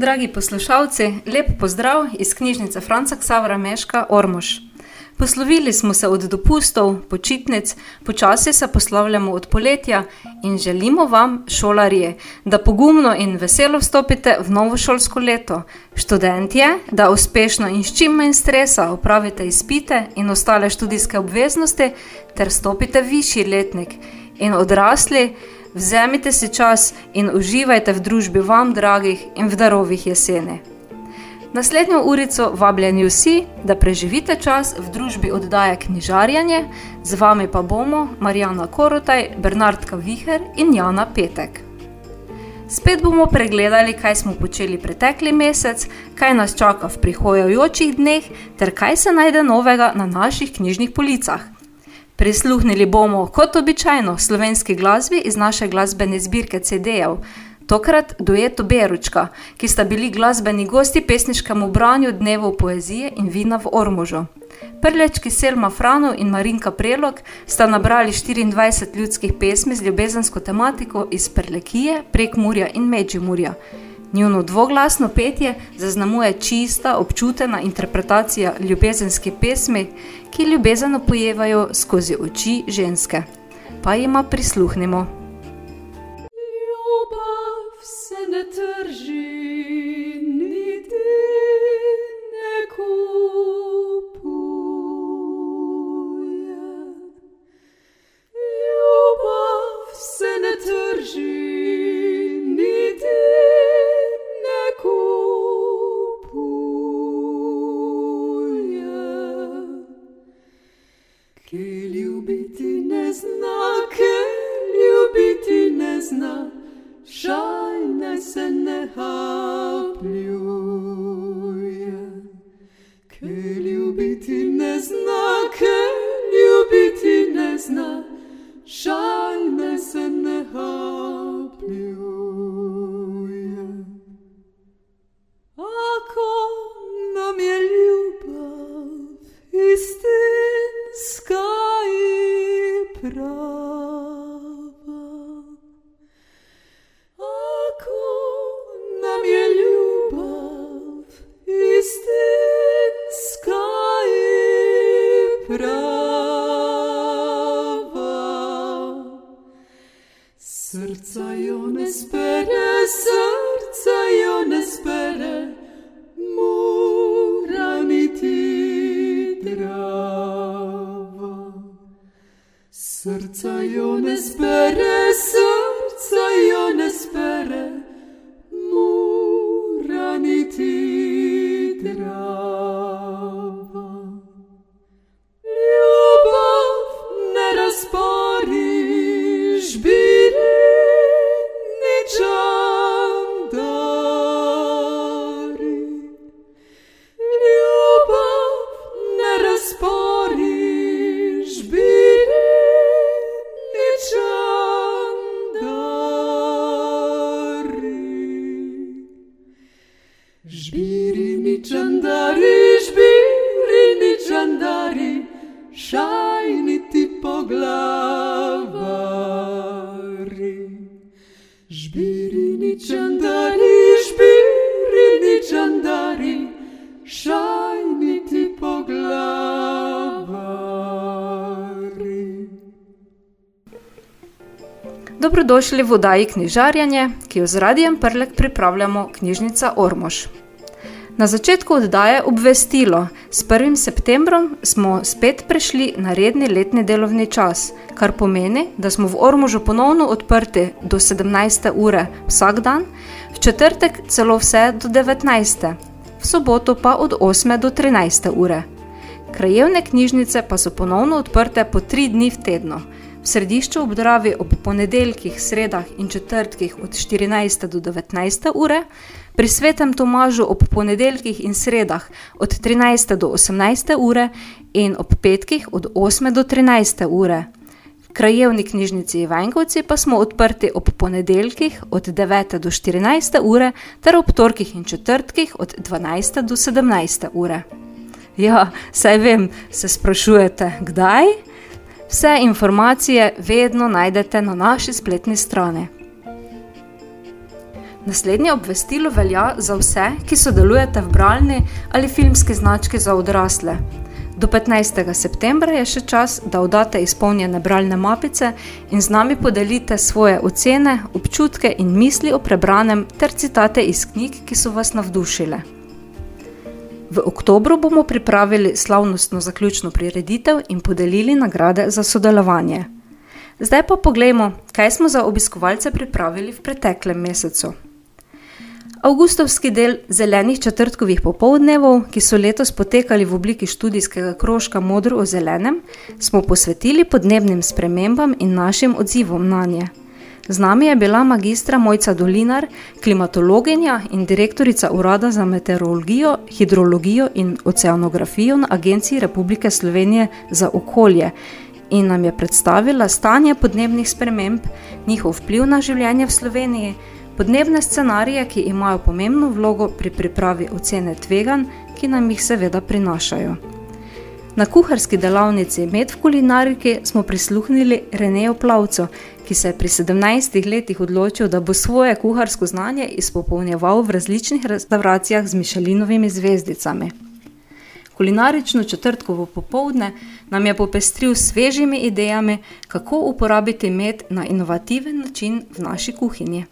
Dragi poslušalci, lep pozdrav iz knjižnice Franca Ksavra Meška Ormož. Poslovili smo se od dopustov, počitnic, počasi se poslavljamo od poletja in želimo vam, šolarje, da pogumno in veselo vstopite v novo šolsko leto. Študentje, da uspešno in s čim manj stresa opravite izpite in ostale študijske obveznosti ter stopite v višji letnik. In odrasli, vzemite si čas in uživajte v družbi vam dragih in v darovih jeseni. Naslednjo urico vabljeni vsi, da preživite čas v družbi oddaje Knjižarjanje, z vami pa bomo Marijana Korotaj, Bernardka Viher in Jana Petek. Spet bomo pregledali, kaj smo počeli pretekli mesec, kaj nas čaka v prihajajočih dneh, ter kaj se najde novega na naših knjižnih policah. Prisluhnili bomo, kot običajno, slovenski glasbi iz naše glasbene zbirke CD-jev, tokrat duetu Beručka, ki sta bili glasbeni gosti pesniškemu branju Dnevu poezije in vina v Ormužu. Prlečki Selma Frano in Marinka Prelog sta nabrali 24 ljudskih pesmi z ljubezensko tematiko iz Prlekije, prek Murja in Medžimurja. Njuno dvoglasno petje zaznamuje čista, občutena interpretacija ljubezenske pesmi, ki ljubezen opojevajo skozi oči ženske. Pa jima prisluhnimo. Ljubav se ne trži, Pra Žbiri čandari, žbiri čandari, šajni ti po glavari. Dobrodošli v oddaji Knjižarjanje, ki jo z radijem Prlek pripravljamo knjižnica Ormož. Na začetku oddaje obvestilo, s 1. septembrom smo spet prešli na redni letni delovni čas, kar pomeni, da smo v Ormožu ponovno odprti do 17. ure vsak dan, v četrtek celo vse do 19. v soboto pa od 8. do 13. ure. Krajevne knjižnice pa so ponovno odprte po tri dni v tednu. V središču obdravi ob ponedeljkih, sredah in četrtkih od 14. do 19. ure, pri svetem Tomažu ob ponedeljkih in sredah od 13. do 18. ure in ob petkih od 8. do 13. ure. Krajevni knjižnici Ivankovci pa smo odprti ob ponedeljkih od 9. do 14. ure ter ob torkih in četrtkih od 12. do 17. ure. Ja, saj vem, se sprašujete, kdaj? Vse informacije vedno najdete na naši spletni strani. Naslednje obvestilo velja za vse, ki sodelujete v bralni ali filmski znački za odrasle. Do 15. septembra je še čas, da oddate izpolnjene bralne mapice in z nami podelite svoje ocene, občutke in misli o prebranem ter citate iz knjig, ki so vas navdušile. V oktobru bomo pripravili slavnostno zaključno prireditev in podelili nagrade za sodelovanje. Zdaj pa poglejmo, kaj smo za obiskovalce pripravili v preteklem mesecu. Avgustovski del zelenih četrtkovih popoldnevov, ki so letos potekali v obliki študijskega krožka Modro o zelenem, smo posvetili podnebnim spremembam in našim odzivom na nje. Z nami je bila magistra Mojca Dolinar, klimatologinja in direktorica Urada za meteorologijo, hidrologijo in oceanografijo na Agenciji Republike Slovenije za okolje in nam je predstavila stanje podnebnih sprememb, njihov vpliv na življenje v Sloveniji, podnebne scenarije, ki imajo pomembno vlogo pri pripravi ocene tveganj, ki nam jih seveda prinašajo. Na kuharski delavnici Med v kulinariki smo prisluhnili Reneju Plavcu, ki se je pri 17 letih odločil, da bo svoje kuharsko znanje izpopolnjeval v različnih restauracijah z Mišelinovimi zvezdicami. Kulinarično četrtkovo popovdne nam je popestril s svežimi idejami, kako uporabiti med na inovativen način v naši kuhinji.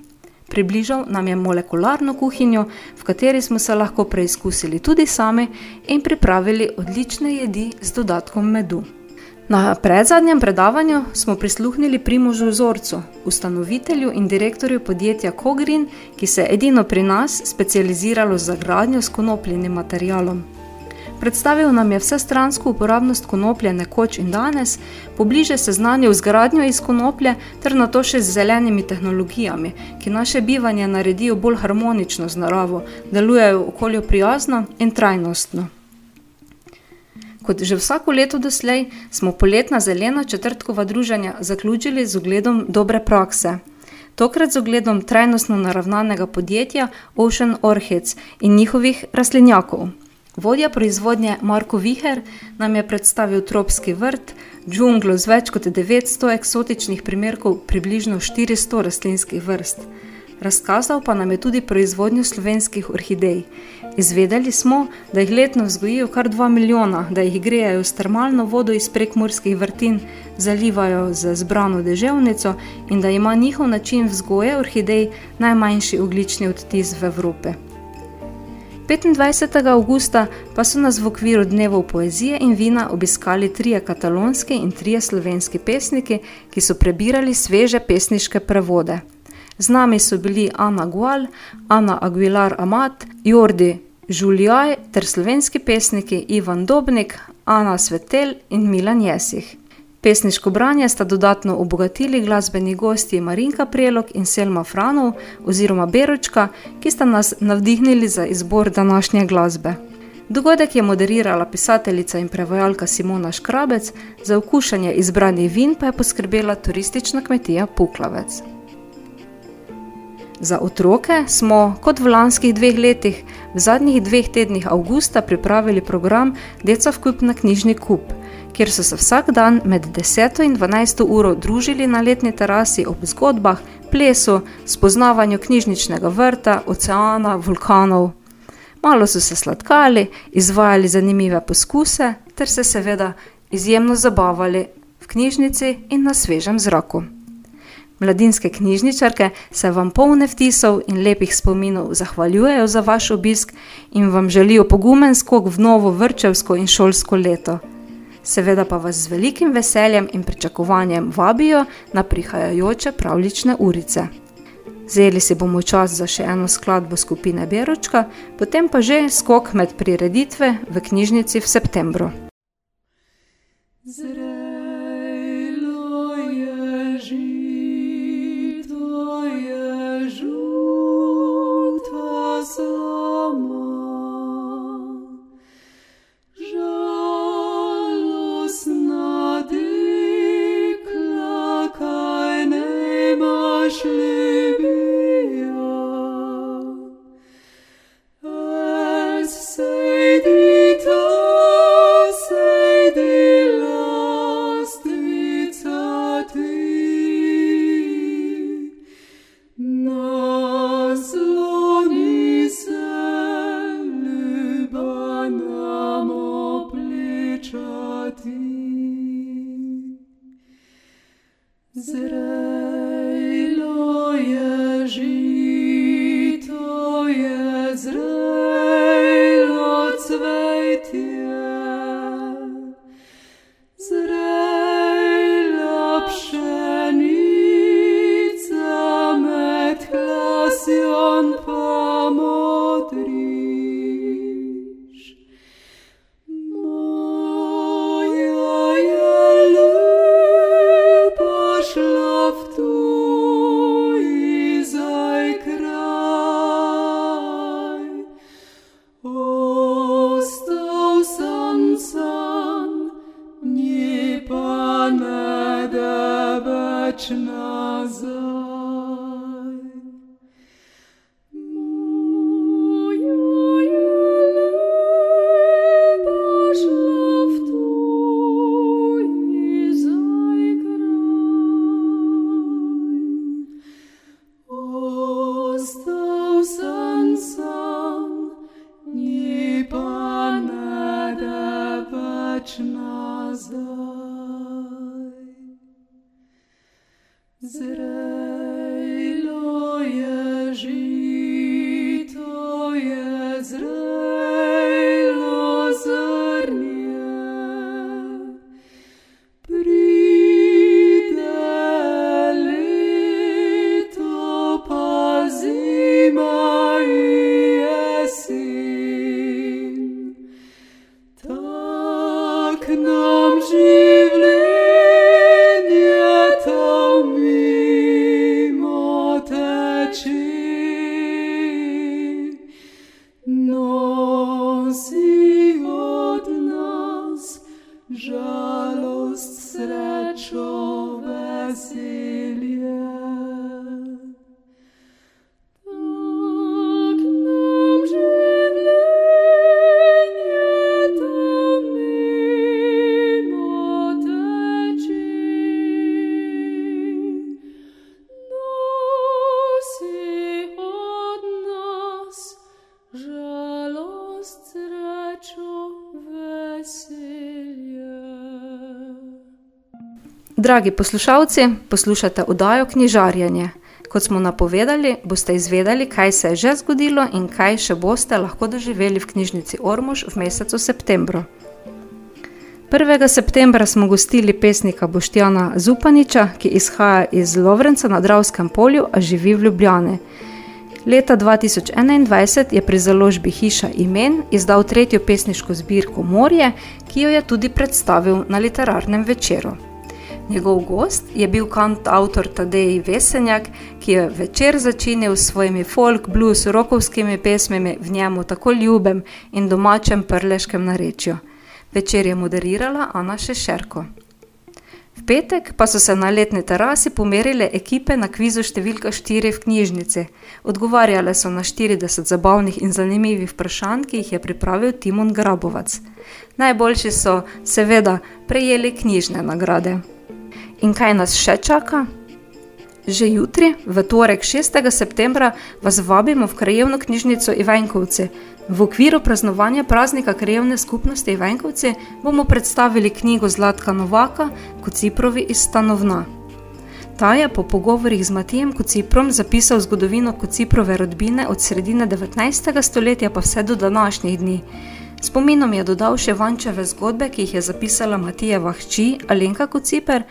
Približal nam je molekularno kuhinjo, v kateri smo se lahko preizkusili tudi sami in pripravili odlične jedi z dodatkom medu. Na predzadnjem predavanju smo prisluhnili Primožu Vzorcu, ustanovitelju in direktorju podjetja Kogrin, ki se je edino pri nas specializiralo za gradnjo s konopljenim materialom. Predstavil nam je vse stransko uporabnost konoplje nekoč in danes, pobliže seznanil z gradnjo iz konoplje ter na to še z zelenimi tehnologijami, ki naše bivanje naredijo bolj harmonično z naravo, delujejo okolju prijazno in trajnostno. Kot že vsako leto doslej, smo poletna zelena četrtkova druženja zaključili z ogledom dobre prakse. Tokrat z ogledom trajnostno naravnanega podjetja Ocean Orchids in njihovih rastlinjakov. Vodja proizvodnje Marko Viher nam je predstavil tropski vrt, džunglo z več kot 900 eksotičnih primerkov približno 400 rastlinskih vrst. Razkazal pa nam je tudi proizvodnjo slovenskih orhidej. Izvedeli smo, da jih letno vzgojijo kar 2 milijona, da jih grejajo s termalno vodo iz prekmorskih vrtin, zalivajo z zbrano deževnico in da ima njihov način vzgoje orhidej najmanjši oglični odtis v Evropi. 25. augusta pa so nas v okviru dnevov poezije in vina obiskali trije katalonski in trije slovenski pesniki, ki so prebirali sveže pesniške prevode. Z nami so bili Ana Gual, Ana Aguilar Amat, Jordi Žuljaj ter slovenski pesniki Ivan Dobnik, Ana Svetel in Milan Jesih. Pesniško branje sta dodatno obogatili glasbeni gosti Marinka Prelog in Selma Franov oziroma Beročka, ki sta nas navdihnili za izbor današnje glasbe. Dogodek je moderirala pisateljica in prevajalka Simona Škrabec, za okušanje izbranih vin pa je poskrbela turistična kmetija Puklavec. Za otroke smo, kot v lanskih dveh letih, v zadnjih dveh tednih avgusta pripravili program Deca v kup na knjižni kup – kjer so se vsak dan med 10 in 12 uro družili na letni terasi ob zgodbah, plesu, spoznavanju knjižničnega vrta, oceana, vulkanov. Malo so se sladkali, izvajali zanimive poskuse ter se seveda izjemno zabavali v knjižnici in na svežem zraku. Mladinske knjižničarke se vam polne vtisov in lepih spominov zahvaljujejo za vaš obisk in vam želijo pogumen skok v novo vrčevsko in šolsko leto seveda pa vas z velikim veseljem in pričakovanjem vabijo na prihajajoče pravlične urice. Zeli si bomo čas za še eno skladbo skupine Beročka, potem pa že skok med prireditve v knjižnici v septembru. Zre. Dragi poslušalci, poslušate oddajo Knjižarjenje. Kot smo napovedali, boste izvedeli, kaj se je že zgodilo in kaj še boste lahko doživeli v knjižnici Ormož v mesecu septembru. 1. septembra smo gostili pesnika Boštjana Zupaniča, ki izhaja iz Lovrenca na Dravskem polju, a živi v Ljubljani. Leta 2021 je pri založbi Hiša imen izdal tretjo pesniško zbirko Morje, ki jo je tudi predstavil na literarnem večeru. Njegov gost je bil kantavtor Tadej Vesenjak, ki je večer začinil s svojimi folk, blues, rokovskimi pesmimi v njemu tako ljubem in domačem prleškem narečju. Večer je moderirala Ana Šešerko. V petek pa so se na letni terasi pomerile ekipe na kvizu številka 4 v knjižnici. Odgovarjale so na 40 zabavnih in zanimivih vprašanj, ki jih je pripravil Timon Grabovac. Najboljši so, seveda, prejeli knjižne nagrade. In kaj nas še čaka? Že jutri, v torek 6. septembra, vas vabimo v krajevno knjižnico Ivankovci. V okviru praznovanja praznika krajevne skupnosti Ivankovci bomo predstavili knjigo Zlatka Novaka Kociprovi iz stanovna. Ta je po pogovorih z Matijem Kociprom zapisal zgodovino Kociprove rodbine od sredine 19. stoletja pa vse do današnjih dni. Spominom je dodal še vančeve zgodbe, ki jih je zapisala Matijeva hči Alenka Kociper,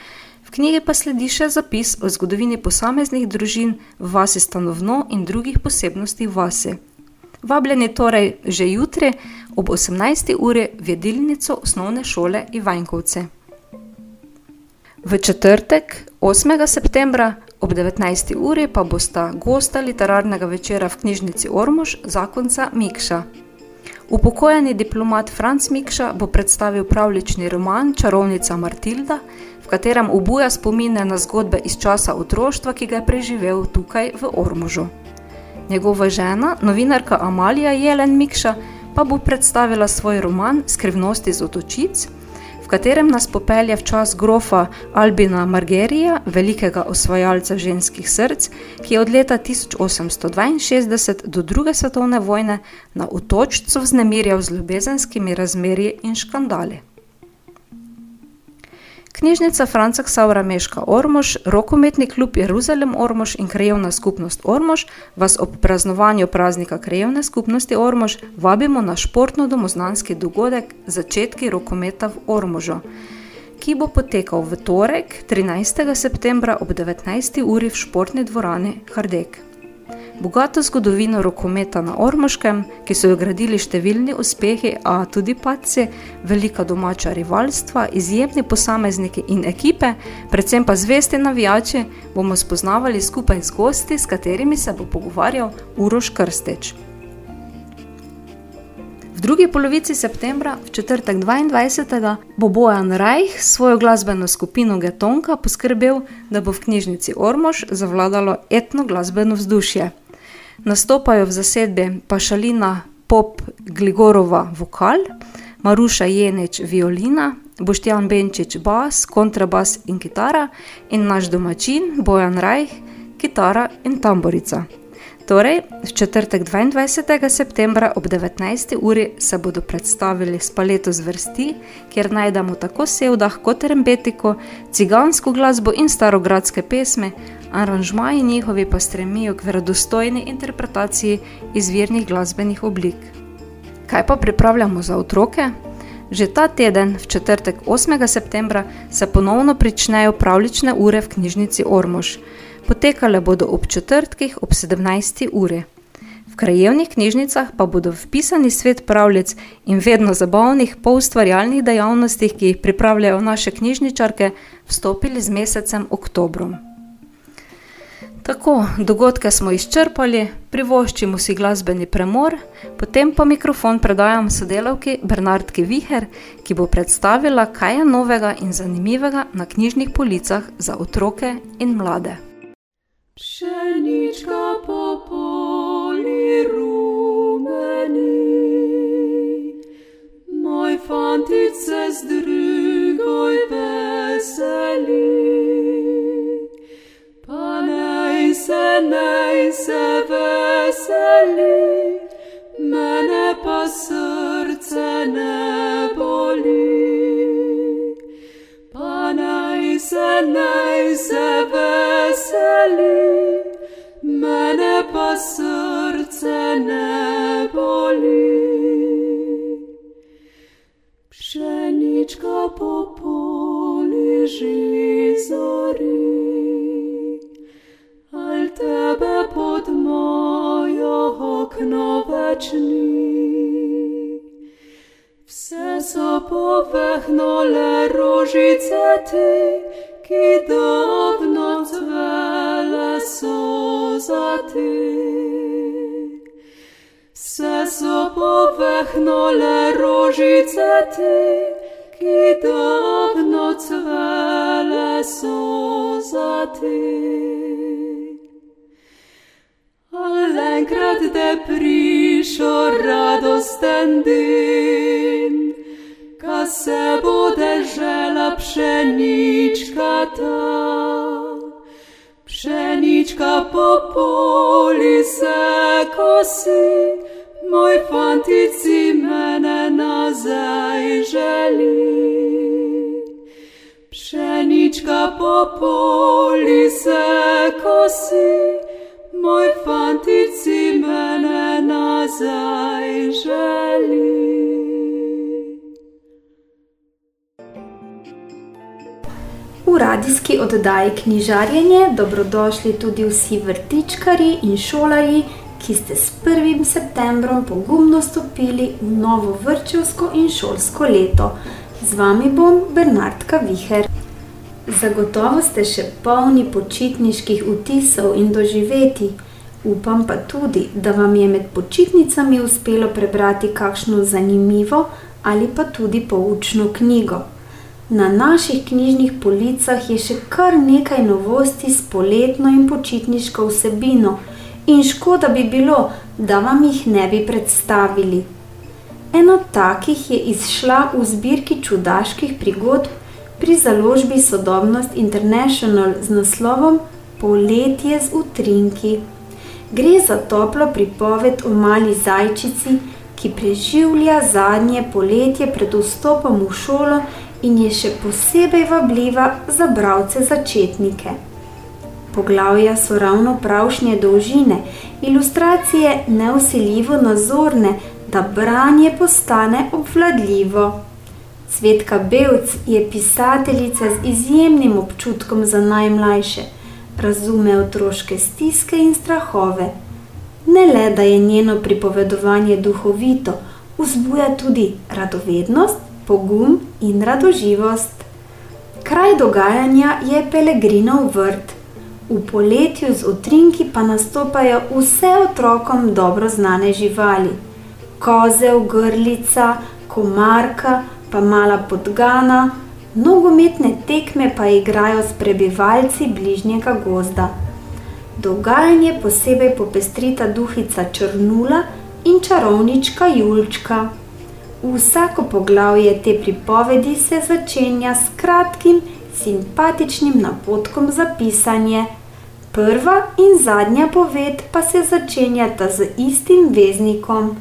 v knjigi pa sledi še zapis o zgodovini posameznih družin v vasi stanovno in drugih posebnosti vasi. Vabljeni torej že jutri ob 18. uri v jedilnico osnovne šole Ivankovce. V četrtek, 8. septembra ob 19. uri pa bosta gosta literarnega večera v knjižnici Ormož zakonca Mikša. Upokojeni diplomat Franz Mikša bo predstavil pravlični roman Čarovnica Martilda, v katerem obuja spomine na zgodbe iz časa otroštva, ki ga je preživel tukaj v Ormožu. Njegova žena, novinarka Amalija Jelen Mikša, pa bo predstavila svoj roman Skrivnosti z otočic, v katerem nas popelje v čas grofa Albina Margerija, velikega osvajalca ženskih src, ki je od leta 1862 do druge svetovne vojne na otočcu vznemirjal z ljubezenskimi razmerji in škandali. Knjižnica Franca Ksaura Meška Ormož, rokometni klub Jeruzalem Ormož in krajevna skupnost Ormož vas ob praznovanju praznika krajevne skupnosti Ormož vabimo na športno domoznanski dogodek Začetki rokometa v Ormožu, ki bo potekal v torek 13. septembra ob 19. uri v športni dvorani Hardek. Bogato zgodovino rokometa na Ormoškem, ki so jo gradili številni uspehi, a tudi paci, velika domača rivalstva, izjemni posamezniki in ekipe, predvsem pa zvesti navijači, bomo spoznavali skupaj z gosti, s katerimi se bo pogovarjal Uroš Krsteč. V drugi polovici septembra, v četrtek 22. bo Bojan Rajh s svojo glasbeno skupino Getonka poskrbel, da bo v knjižnici Ormož zavladalo etno glasbeno vzdušje. Nastopajo v zasedbi Pašalina Pop Gligorova vokal, Maruša Jenič violina, Boštjan Benčič bas, kontrabas in kitara in naš domačin Bojan Rajh, kitara in tamborica. Torej, v četrtek 22. septembra ob 19. uri se bodo predstavili s paleto zvrsti, kjer najdemo tako sevdah kot rembetiko, cigansko glasbo in starogradske pesme, aranžmaji njihovi pa stremijo k verodostojni interpretaciji izvirnih glasbenih oblik. Kaj pa pripravljamo za otroke? Že ta teden, v četrtek 8. septembra, se ponovno pričnejo pravlične ure v knjižnici Ormož. Potekale bodo ob četrtkih ob 17. uri. V krajevnih knjižnicah pa bodo vpisani svet pravljic in vedno zabavnih poustvarjalnih dejavnostih, ki jih pripravljajo naše knjižničarke, vstopili z mesecem oktobrom. Tako, dogodke smo izčrpali, privoščimo si glasbeni premor, potem pa mikrofon predajam sodelavki Bernardki Viher, ki bo predstavila, kaj je novega in zanimivega na knjižnih policah za otroke in mlade. Pšenička po enkrat te prišel radosten din, ka se bo dežela pšenička ta. Pšenička po poli se kosi, moj fantici mene nazaj želi. Pšenička po poli se kosi, moj fantici mene nazaj želi. V radijski oddaji Knjižarjenje dobrodošli tudi vsi vrtičkari in šolarji, ki ste s 1. septembrom pogumno stopili v novo vrčevsko in šolsko leto. Z vami bom Bernardka Viher. Zagotovo ste še polni počitniških vtisov in doživeti. Upam pa tudi, da vam je med počitnicami uspelo prebrati kakšno zanimivo ali pa tudi poučno knjigo. Na naših knjižnih policah je še kar nekaj novosti s poletno in počitniško vsebino, in škoda bi bilo, da vam jih ne bi predstavili. Ena takih je izšla v zbirki čudaških prigodb pri založbi Sodobnost International z naslovom Poletje z utrinki. Gre za toplo pripoved o mali zajčici, ki preživlja zadnje poletje pred vstopom v šolo in je še posebej vabljiva za bralce začetnike. Poglavja so ravno pravšnje dolžine, ilustracije neusiljivo nazorne, da branje postane obvladljivo. Svetka Belc je pisateljica z izjemnim občutkom za najmlajše, razume otroške stiske in strahove. Ne le, da je njeno pripovedovanje duhovito, vzbuja tudi radovednost, pogum in radoživost. Kraj dogajanja je Pelegrinov vrt. V poletju z utrinki pa nastopajo vse otrokom dobro znane živali: kozel, grlica, komarka, pa mala podgana, nogometne tekme pa igrajo s prebivalci bližnjega gozda. Dogajanje posebej popestrita duhica Črnula in čarovnička Julčka. Vsako poglavje te pripovedi se začenja s kratkim, simpatičnim napotkom za pisanje. Prva in zadnja poved pa se začenjata z istim veznikom.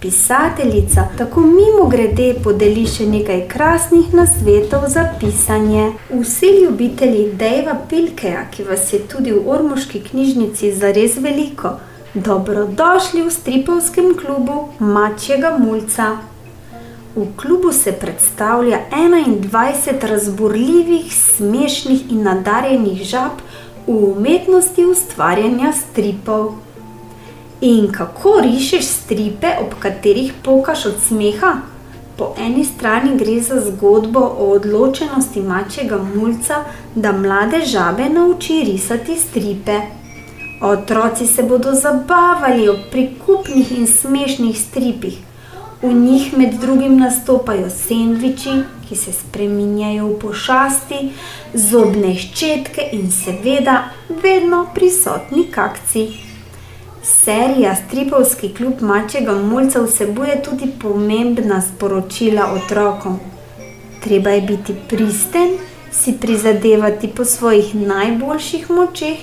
Pisateljica tako mimo grede podeli še nekaj krasnih nasvetov za pisanje. Vsi ljubitelji Dejva Pilkeja, ki vas je tudi v Ormoški knjižnici zares veliko, dobrodošli v stripovskem klubu Mačjega Mulca. V klubu se predstavlja 21 razburljivih, smešnih in nadarjenih žab v umetnosti ustvarjanja stripov. In kako rišeš stripe, ob katerih pokaš od smeha? Po eni strani gre za zgodbo o odločenosti mačjega mulca, da mlade žabe nauči risati stripe. Otroci se bodo zabavali ob prikupnih in smešnih stripih. V njih med drugim nastopajo sendviči, ki se spreminjajo v pošasti, zobne ščetke in seveda vedno prisotni kakci. Serija Stripovski klub Mačjega Mulca vsebuje tudi pomembna sporočila otrokom. Treba je biti pristen, si prizadevati po svojih najboljših močeh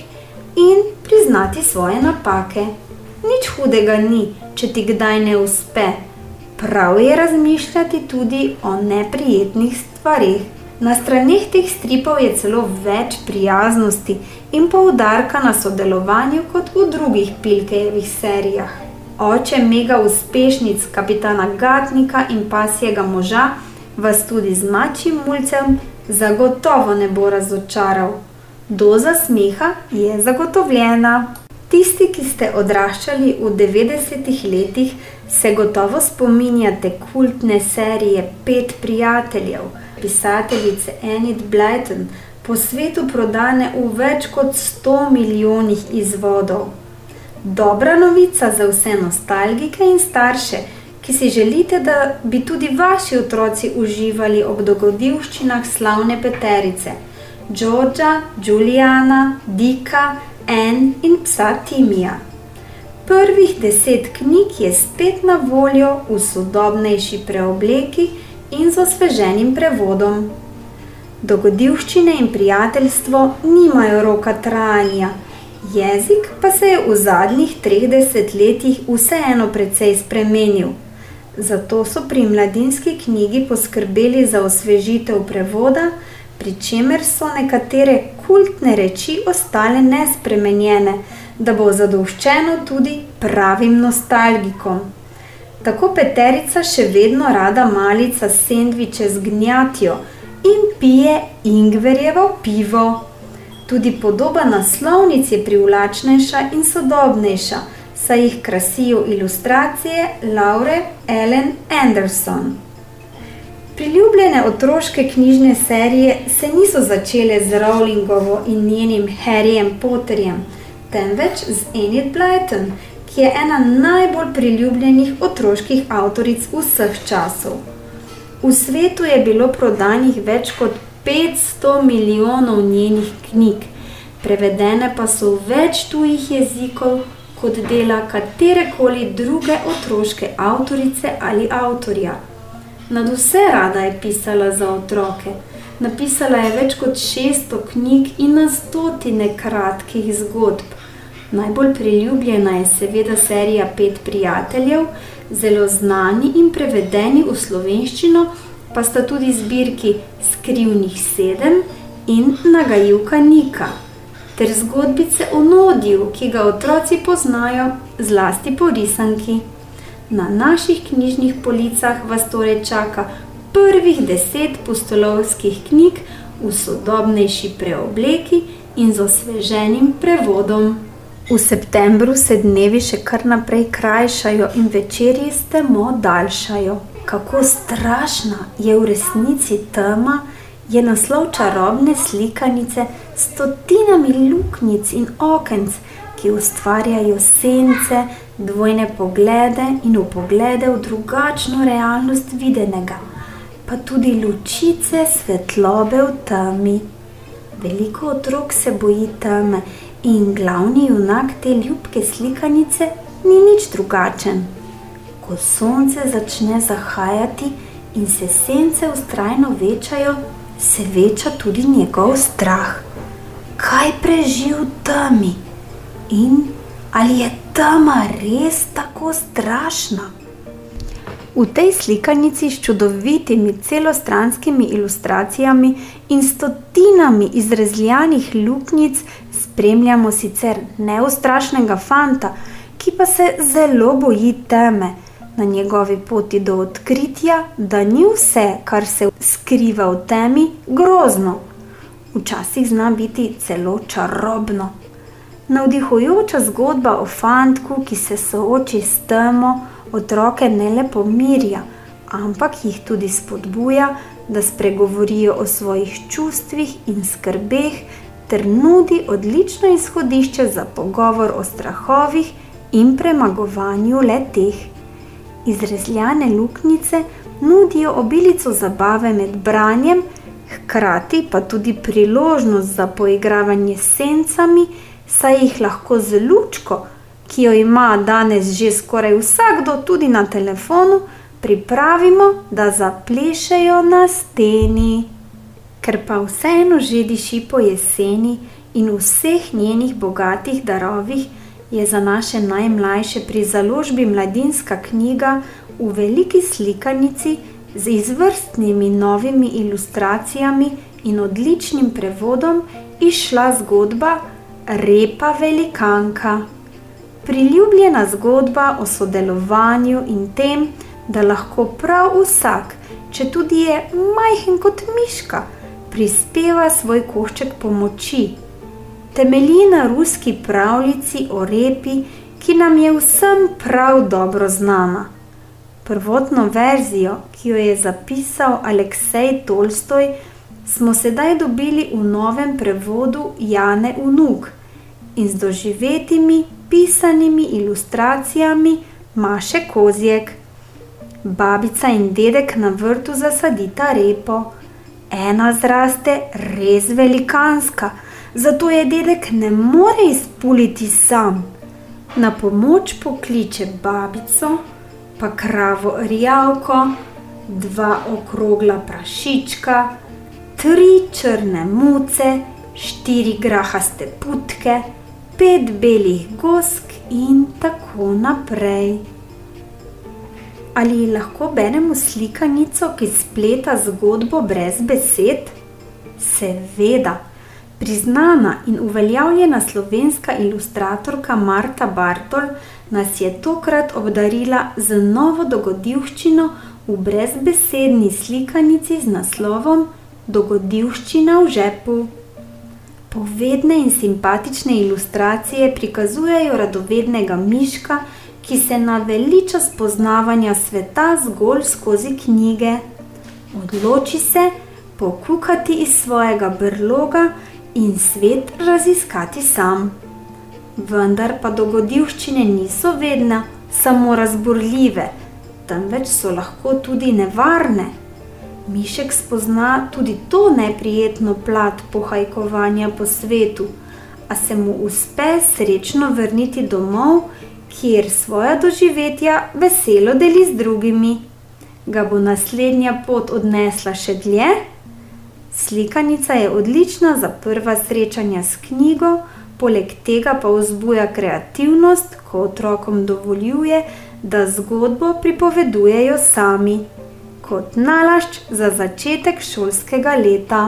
in priznati svoje napake. Nič hudega ni, če ti kdaj ne uspe. Prav je razmišljati tudi o neprijetnih stvarih. Na straneh teh stripov je celo več prijaznosti in poudarka na sodelovanju kot v drugih Pilkejevih serijah. Oče mega uspešnic kapitana Gatnika in pasjega moža vas tudi z mačjim mulcem zagotovo ne bo razočaral. Doza smeha je zagotovljena. Tisti, ki ste odraščali v 90-ih letih, se gotovo spominjate kultne serije Pet prijateljev, pisateljice Enid Blyton, po svetu prodane v več kot 100 milijonih izvodov. Dobra novica za vse nostalgike in starše, ki si želite, da bi tudi vaši otroci uživali ob dogodivščinah slavne peterice: Georgia, Juliana, Dika, En in psa Timija. Prvih deset knjig je spet na voljo v sodobnejši preobleki in z osveženim prevodom. Dogodivščine in prijateljstvo nimajo roka trajanja, jezik pa se je v zadnjih 30 letih vseeno precej spremenil. Zato so pri mladinski knjigi poskrbeli za osvežitev prevoda, pri čemer so nekatere kultne reči ostale nespremenjene, da bo zadoščeno tudi pravim nostalgikom. Tako Peterica še vedno rada malica sendviče z gnjatjo in pije ingverjevo pivo. Tudi podoba naslovnic je privlačnejša in sodobnejša, saj jih krasijo ilustracije Laure Ellen Anderson. Priljubljene otroške knjižne serije se niso začele z Rowlingovo in njenim Harryjem Potterjem, temveč z Enid Blyton, ki je ena najbolj priljubljenih otroških avtoric vseh časov. V svetu je bilo prodanih več kot 500 milijonov njenih knjig, prevedene pa so v več tujih jezikov kot dela katerekoli druge otroške avtorice ali avtorja. Nad vse rada je pisala za otroke. Napisala je več kot 600 knjig in na stotine kratkih zgodb. Najbolj priljubljena je seveda serija Pet prijateljev, zelo znani in prevedeni v slovenščino, pa sta tudi zbirki Skrivnih sedem in Nagajivka Nika, ter zgodbice o Nodiju, ki ga otroci poznajo, zlasti po risanki. Na naših knjižnih policah vas torej čaka prvih deset pustolovskih knjig v sodobnejši preobleki in z osveženim prevodom. V septembru se dnevi še kar naprej krajšajo in večerji strmo daljšajo. Kako strašna je v resnici tema, je naslov čarobne slikanice s stotinami luknjic in okenc, ki ustvarjajo sence, dvojne poglede in upoglede v drugačno realnost videnega, pa tudi lučice svetlobe v temi. Veliko otrok se boji teme in glavni junak te ljubke slikanice ni nič drugačen. Ko sonce začne zahajati in se sence ustrajno večajo, se veča tudi njegov strah. Kaj preživ temi in ali je tema res tako strašna? V tej slikanici s čudovitimi celostranskimi ilustracijami in stotinami izrezljanih luknjic spremljamo sicer neustrašnega fanta, ki pa se zelo boji teme na njegovi poti do odkritja, da ni vse, kar se skriva v temi, grozno. Včasih zna biti celo čarobno. Navdihujoča zgodba o fantku, ki se sooči s temo, otroke ne le pomirja, ampak jih tudi spodbuja, da spregovorijo o svojih čustvih in skrbeh, ter nudi odlično izhodišče za pogovor o strahovih in premagovanju leteh. Izrezljane luknjice nudijo obilico zabave med branjem, hkrati pa tudi priložnost za poigravanje s sencami, saj jih lahko z lučko, ki jo ima danes že skoraj vsakdo, tudi na telefonu, pripravimo, da zaplešejo na steni. Ker pa vseeno že diši po jeseni in vseh njenih bogatih darovih, je za naše najmlajše pri založbi Mladinska knjiga v veliki slikanici z izvrstnimi novimi ilustracijami in odličnim prevodom išla zgodba Repa velikanka. Priljubljena zgodba o sodelovanju in tem, da lahko prav vsak, če tudi je majhen kot miška, prispeva svoj košček pomoči. Temelji na ruski pravljici o repi, ki nam je vsem prav dobro znana. Prvotno verzijo, ki jo je zapisal Aleksej Tolstoj, smo sedaj dobili v novem prevodu Jane Unuk in z doživetimi pisanimi ilustracijami Maše Kozjek. Babica in dedek na vrtu zasadita repo. Ena zraste res velikanska, zato je dedek ne more izpuliti sam. Na pomoč pokliče babico, pa kravo rjavko, dva okrogla prašička, tri črne muce, štiri grahaste putke pet belih gosk in tako naprej. Ali lahko beremo slikanico, ki spleta zgodbo brez besed? Seveda. Priznana in uveljavljena slovenska ilustratorka Marta Bartol nas je tokrat obdarila z novo dogodivščino v brezbesedni slikanici z naslovom Dogodivščina v žepu. Povedne in simpatične ilustracije prikazujejo radovednega miška, ki se naveliča spoznavanja sveta zgolj skozi knjige. Odloči se pokukati iz svojega brloga in svet raziskati sam. Vendar pa dogodivščine niso vedno samo razburljive, temveč so lahko tudi nevarne. Mišek spozna tudi to neprijetno plat pohajkovanja po svetu, a se mu uspe srečno vrniti domov, kjer svoja doživetja veselo deli z drugimi. Ga bo naslednja pot odnesla še dlje? Slikanica je odlična za prva srečanja s knjigo, poleg tega pa vzbuja kreativnost, ko otrokom dovoljuje, da zgodbo pripovedujejo sami kot nalašč za začetek šolskega leta.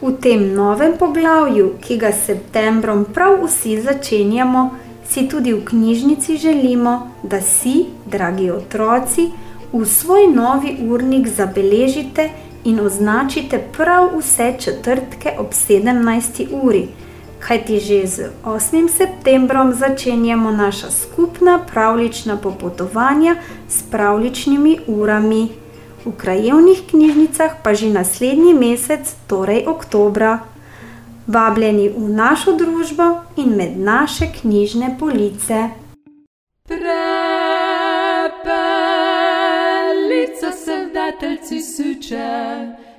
V tem novem poglavju, ki ga s septembrom prav vsi začenjamo, si tudi v knjižnici želimo, da si, dragi otroci, v svoj novi urnik zabeležite in označite prav vse četrtke ob 17. uri, kajti že z 8. septembrom začenjamo naša skupna pravlična popotovanja s pravličnimi urami. V krajevnih knjižnicah pa že naslednji mesec, torej oktobra. Vabljeni v našo družbo in med naše knjižne police. Prepelica se v dateljci suče,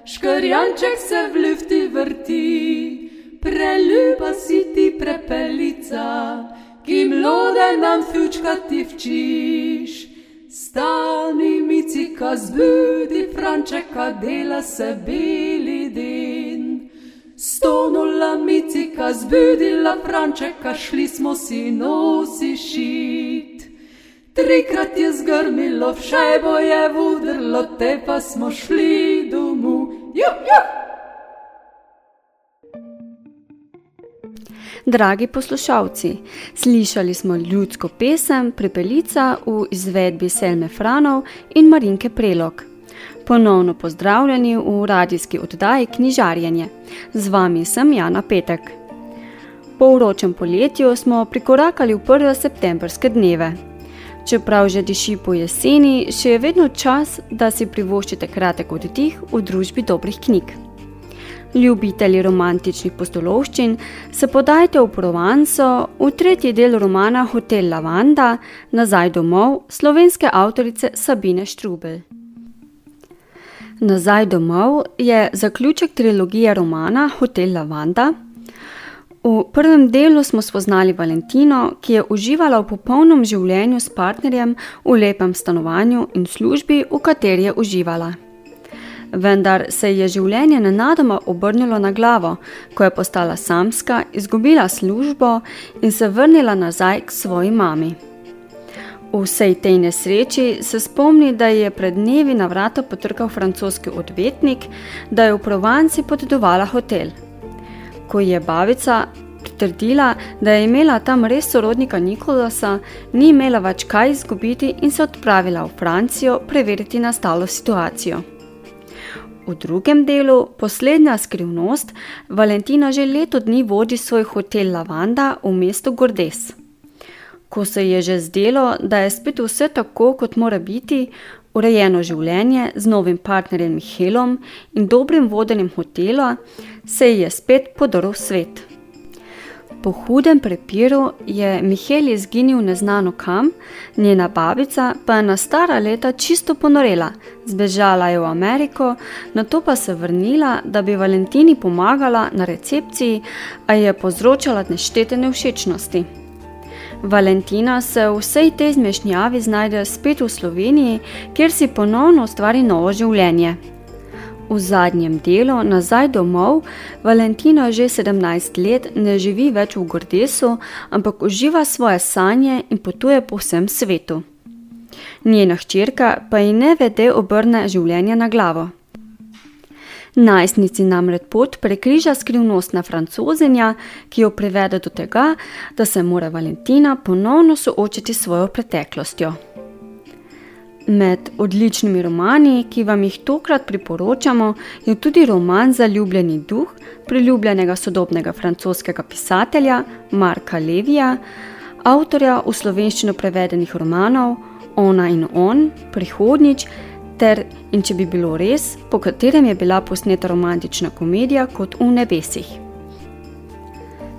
škorjanček se v lufti vrti. Preljuba si ti prepelica, ki mlode nam fučka ti včiš. Stani micika zbudi, Frančeka dela se bili din. Stonula micika zbudila Frančeka, šli smo si nosi šit. Trikrat je zgrmilo, v šajbo je vudrlo, te pa smo šli domov. Juh, juh! Dragi poslušalci, slišali smo ljudsko pesem Prepelica v izvedbi Selme Franov in Marinke Prelog. Ponovno pozdravljeni v radijski oddaji Knjižarjenje. Z vami sem Jana Petek. Po vročem poletju smo prikorakali v prve septembrske dneve. Čeprav že diši po jeseni, še je vedno čas, da si privoščite kratek oddih v družbi dobrih knjig. Ljubitelji romantičnih postolovščin se podajte v Provanco v tretji del romana Hotel Lavanda, nazaj domov slovenske avtorice Sabine Štrubel. Nazaj domov je zaključek trilogije romana Hotel Lavanda. V prvem delu smo spoznali Valentino, ki je uživala v popolnem življenju s partnerjem v lepem stanovanju in službi, v kateri je uživala. Vendar se je življenje nenadoma obrnilo na glavo, ko je postala samska, izgubila službo in se vrnila nazaj k svoji mami. V vsej tej nesreči se spomni, da je pred dnevi na vrata potrkal francoski odvetnik, da je v Provanci podedovala hotel. Ko je babica pritrdila, da je imela tam res sorodnika Nikolasa, ni imela več kaj izgubiti in se odpravila v Francijo preveriti nastalo situacijo. V drugem delu, poslednja skrivnost, Valentina že leto dni vodi svoj hotel Lavanda v mestu Gordes. Ko se je že zdelo, da je spet vse tako, kot mora biti, urejeno življenje z novim partnerjem Mihelom in dobrim vodenjem hotela, se ji je spet podoril svet. Po hudem prepiru je Mihel izginil neznano kam, njena babica pa je na stara leta čisto ponorela, zbežala je v Ameriko, na to pa se vrnila, da bi Valentini pomagala na recepciji, a je povzročala neštete nevšečnosti. Valentina se v vsej tej zmešnjavi znajde spet v Sloveniji, kjer si ponovno ustvari novo življenje. V zadnjem delu, nazaj domov, Valentina že 17 let ne živi več v Gordesu, ampak uživa svoje sanje in potuje po vsem svetu. Njena hčerka pa ji ne vede obrne življenje na glavo. Najstnici namreč pot prekriža skrivnostna francozenja, ki jo privede do tega, da se mora Valentina ponovno soočiti s svojo preteklostjo. Med odličnimi romani, ki vam jih tokrat priporočamo, je tudi roman Zaljubljeni duh, priljubljenega sodobnega francoskega pisatelja Marka Levija, avtorja v slovenščino prevedenih romanov Ona in on, Prihodnič ter In če bi bilo res, po katerem je bila posneta romantična komedija kot v nebesih.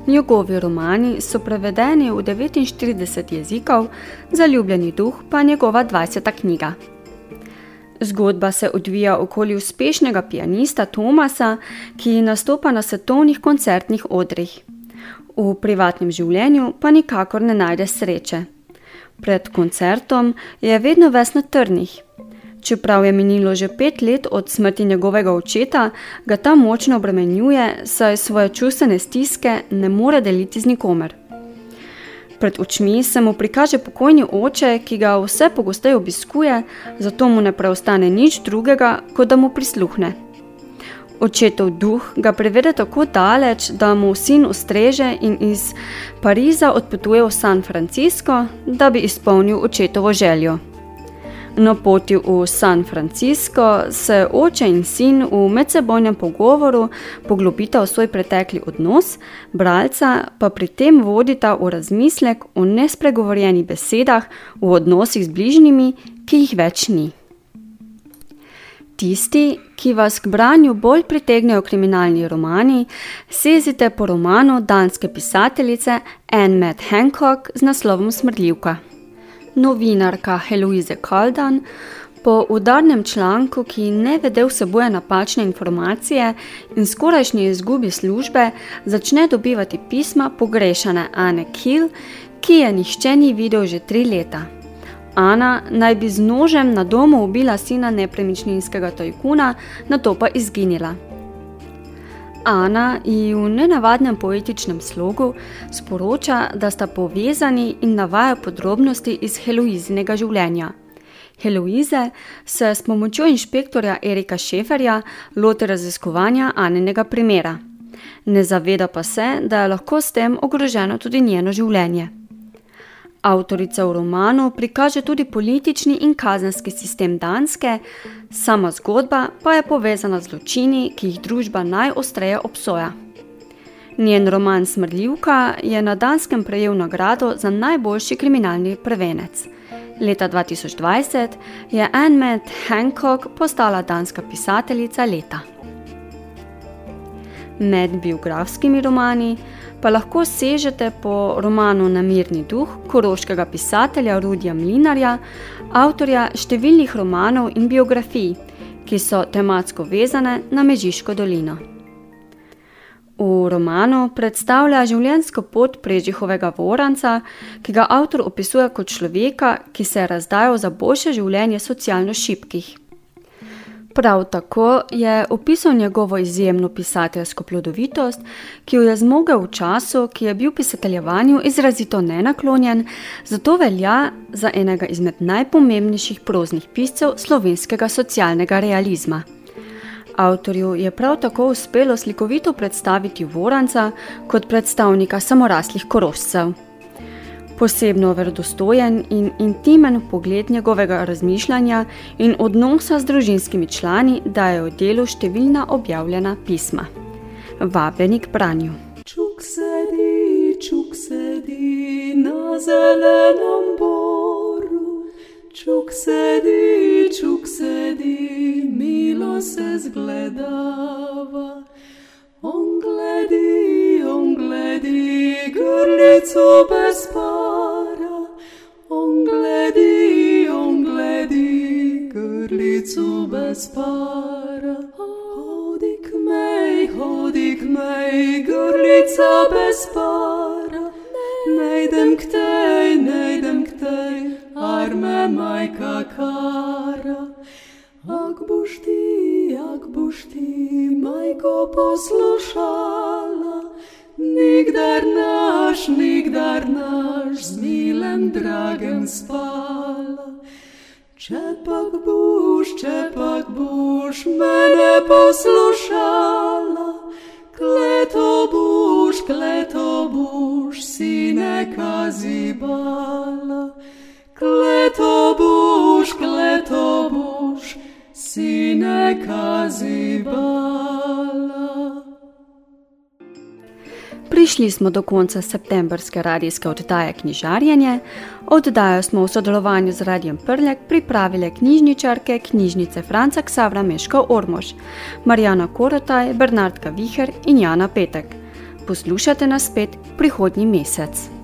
Njegovi romani so prevedeni v 49 jezikov, Zaljubljeni duh pa njegova 20. knjiga. Zgodba se odvija okoli uspešnega pianista Tomasa, ki nastopa na svetovnih koncertnih odrih. V privatnem življenju pa nikakor ne najde sreče. Pred koncertom je vedno ves na trnih. Čeprav je minilo že pet let od smrti njegovega očeta, ga ta močno obremenjuje, saj svoje čustvene stiske ne more deliti z nikomer. Pred očmi se mu prikaže pokojni oče, ki ga vse pogosteje obiskuje, zato mu ne preostane nič drugega, kot da mu prisluhne. Očetov duh ga privede tako daleč, da mu sin ustreže in iz Pariza odpotuje v San Francisco, da bi izpolnil očetovo željo. Na poti v San Francisco se oče in sin v medsebojnem pogovoru poglobita v svoj pretekli odnos, bralca pa pri tem vodita v razmislek o nespregovorjenih besedah v odnosih z bližnjimi, ki jih več ni. Tisti, ki vas k branju bolj pritegnejo kriminalni romani, sezite po romanu danske pisateljice Anne Matt Hancock z naslovom Smrdljivka novinarka Heloise Kaldan po udarnem članku, ki ne vede vseboje napačne informacije in skorajšnji izgubi službe, začne dobivati pisma pogrešane Anne Kill, ki je nihče ni videl že tri leta. Ana naj bi z nožem na domu ubila sina nepremičninskega tajkuna, na to pa izginila. Ana ji v nenavadnem poetičnem slogu sporoča, da sta povezani in navaja podrobnosti iz Heloizinega življenja. Heloize se s pomočjo inšpektorja Erika Šeferja loti raziskovanja Anenega primera. Ne zaveda pa se, da je lahko s tem ogroženo tudi njeno življenje. Avtorica v romanu prikaže tudi politični in kazenski sistem Danske, sama zgodba pa je povezana z zločini, ki jih družba najostreje obsoja. Njen roman Smrljivka je na Danskem prejel nagrado za najboljši kriminalni prevenec. Leta 2020 je Anne Hancock postala danska pisateljica leta. Med biografskimi romani pa lahko sežete po romanu Namirni duh koroškega pisatelja Rudija Mlinarja, avtorja številnih romanov in biografij, ki so tematsko vezane na Mežiško dolino. V romanu predstavlja življenjsko pot Prežihovega voranca, ki ga avtor opisuje kot človeka, ki se je razdajal za boljše življenje socialno šibkih. Prav tako je opisal njegovo izjemno pisateljsko plodovitost, ki jo je zmogel v času, ki je bil pisateljevanju izrazito nenaklonjen, zato velja za enega izmed najpomembnejših proznih piscev slovenskega socialnega realizma. Avtorju je prav tako uspelo slikovito predstaviti Voranca kot predstavnika samoraslih korošcev posebno verodostojen in intimen pogled njegovega razmišljanja in odnosa z družinskimi člani dajo delu številna objavljena pisma. Vabeni k branju. Čuk sedi, čuk sedi na zelenem boru, čuk sedi, čuk sedi, milo se zgledava. On gledi, on gledi, grlico bez para. On gledi, on gledi, grlico bez para. Hodi k mej, hodi k mej, grlica bez para. Nejdem k tej, nejdem k tej, arme majka kara. Majko poslušala, nikdar naš, nikdar naš, z milem dragem spala. Če pak boš, če pak boš mene poslušala, kleto boš, kleto boš, sine kazibala. Kleto boš, kleto boš, sine kazibala. Prišli smo do konca septembrske radijske oddaje Knjižarjenje. Oddajo smo v sodelovanju z Radijem Prljak pripravile knjižničarke knjižnice Franca Ksavra Meško Ormož, Marijana Korotaj, Bernardka Viher in Jana Petek. Poslušate nas spet prihodnji mesec.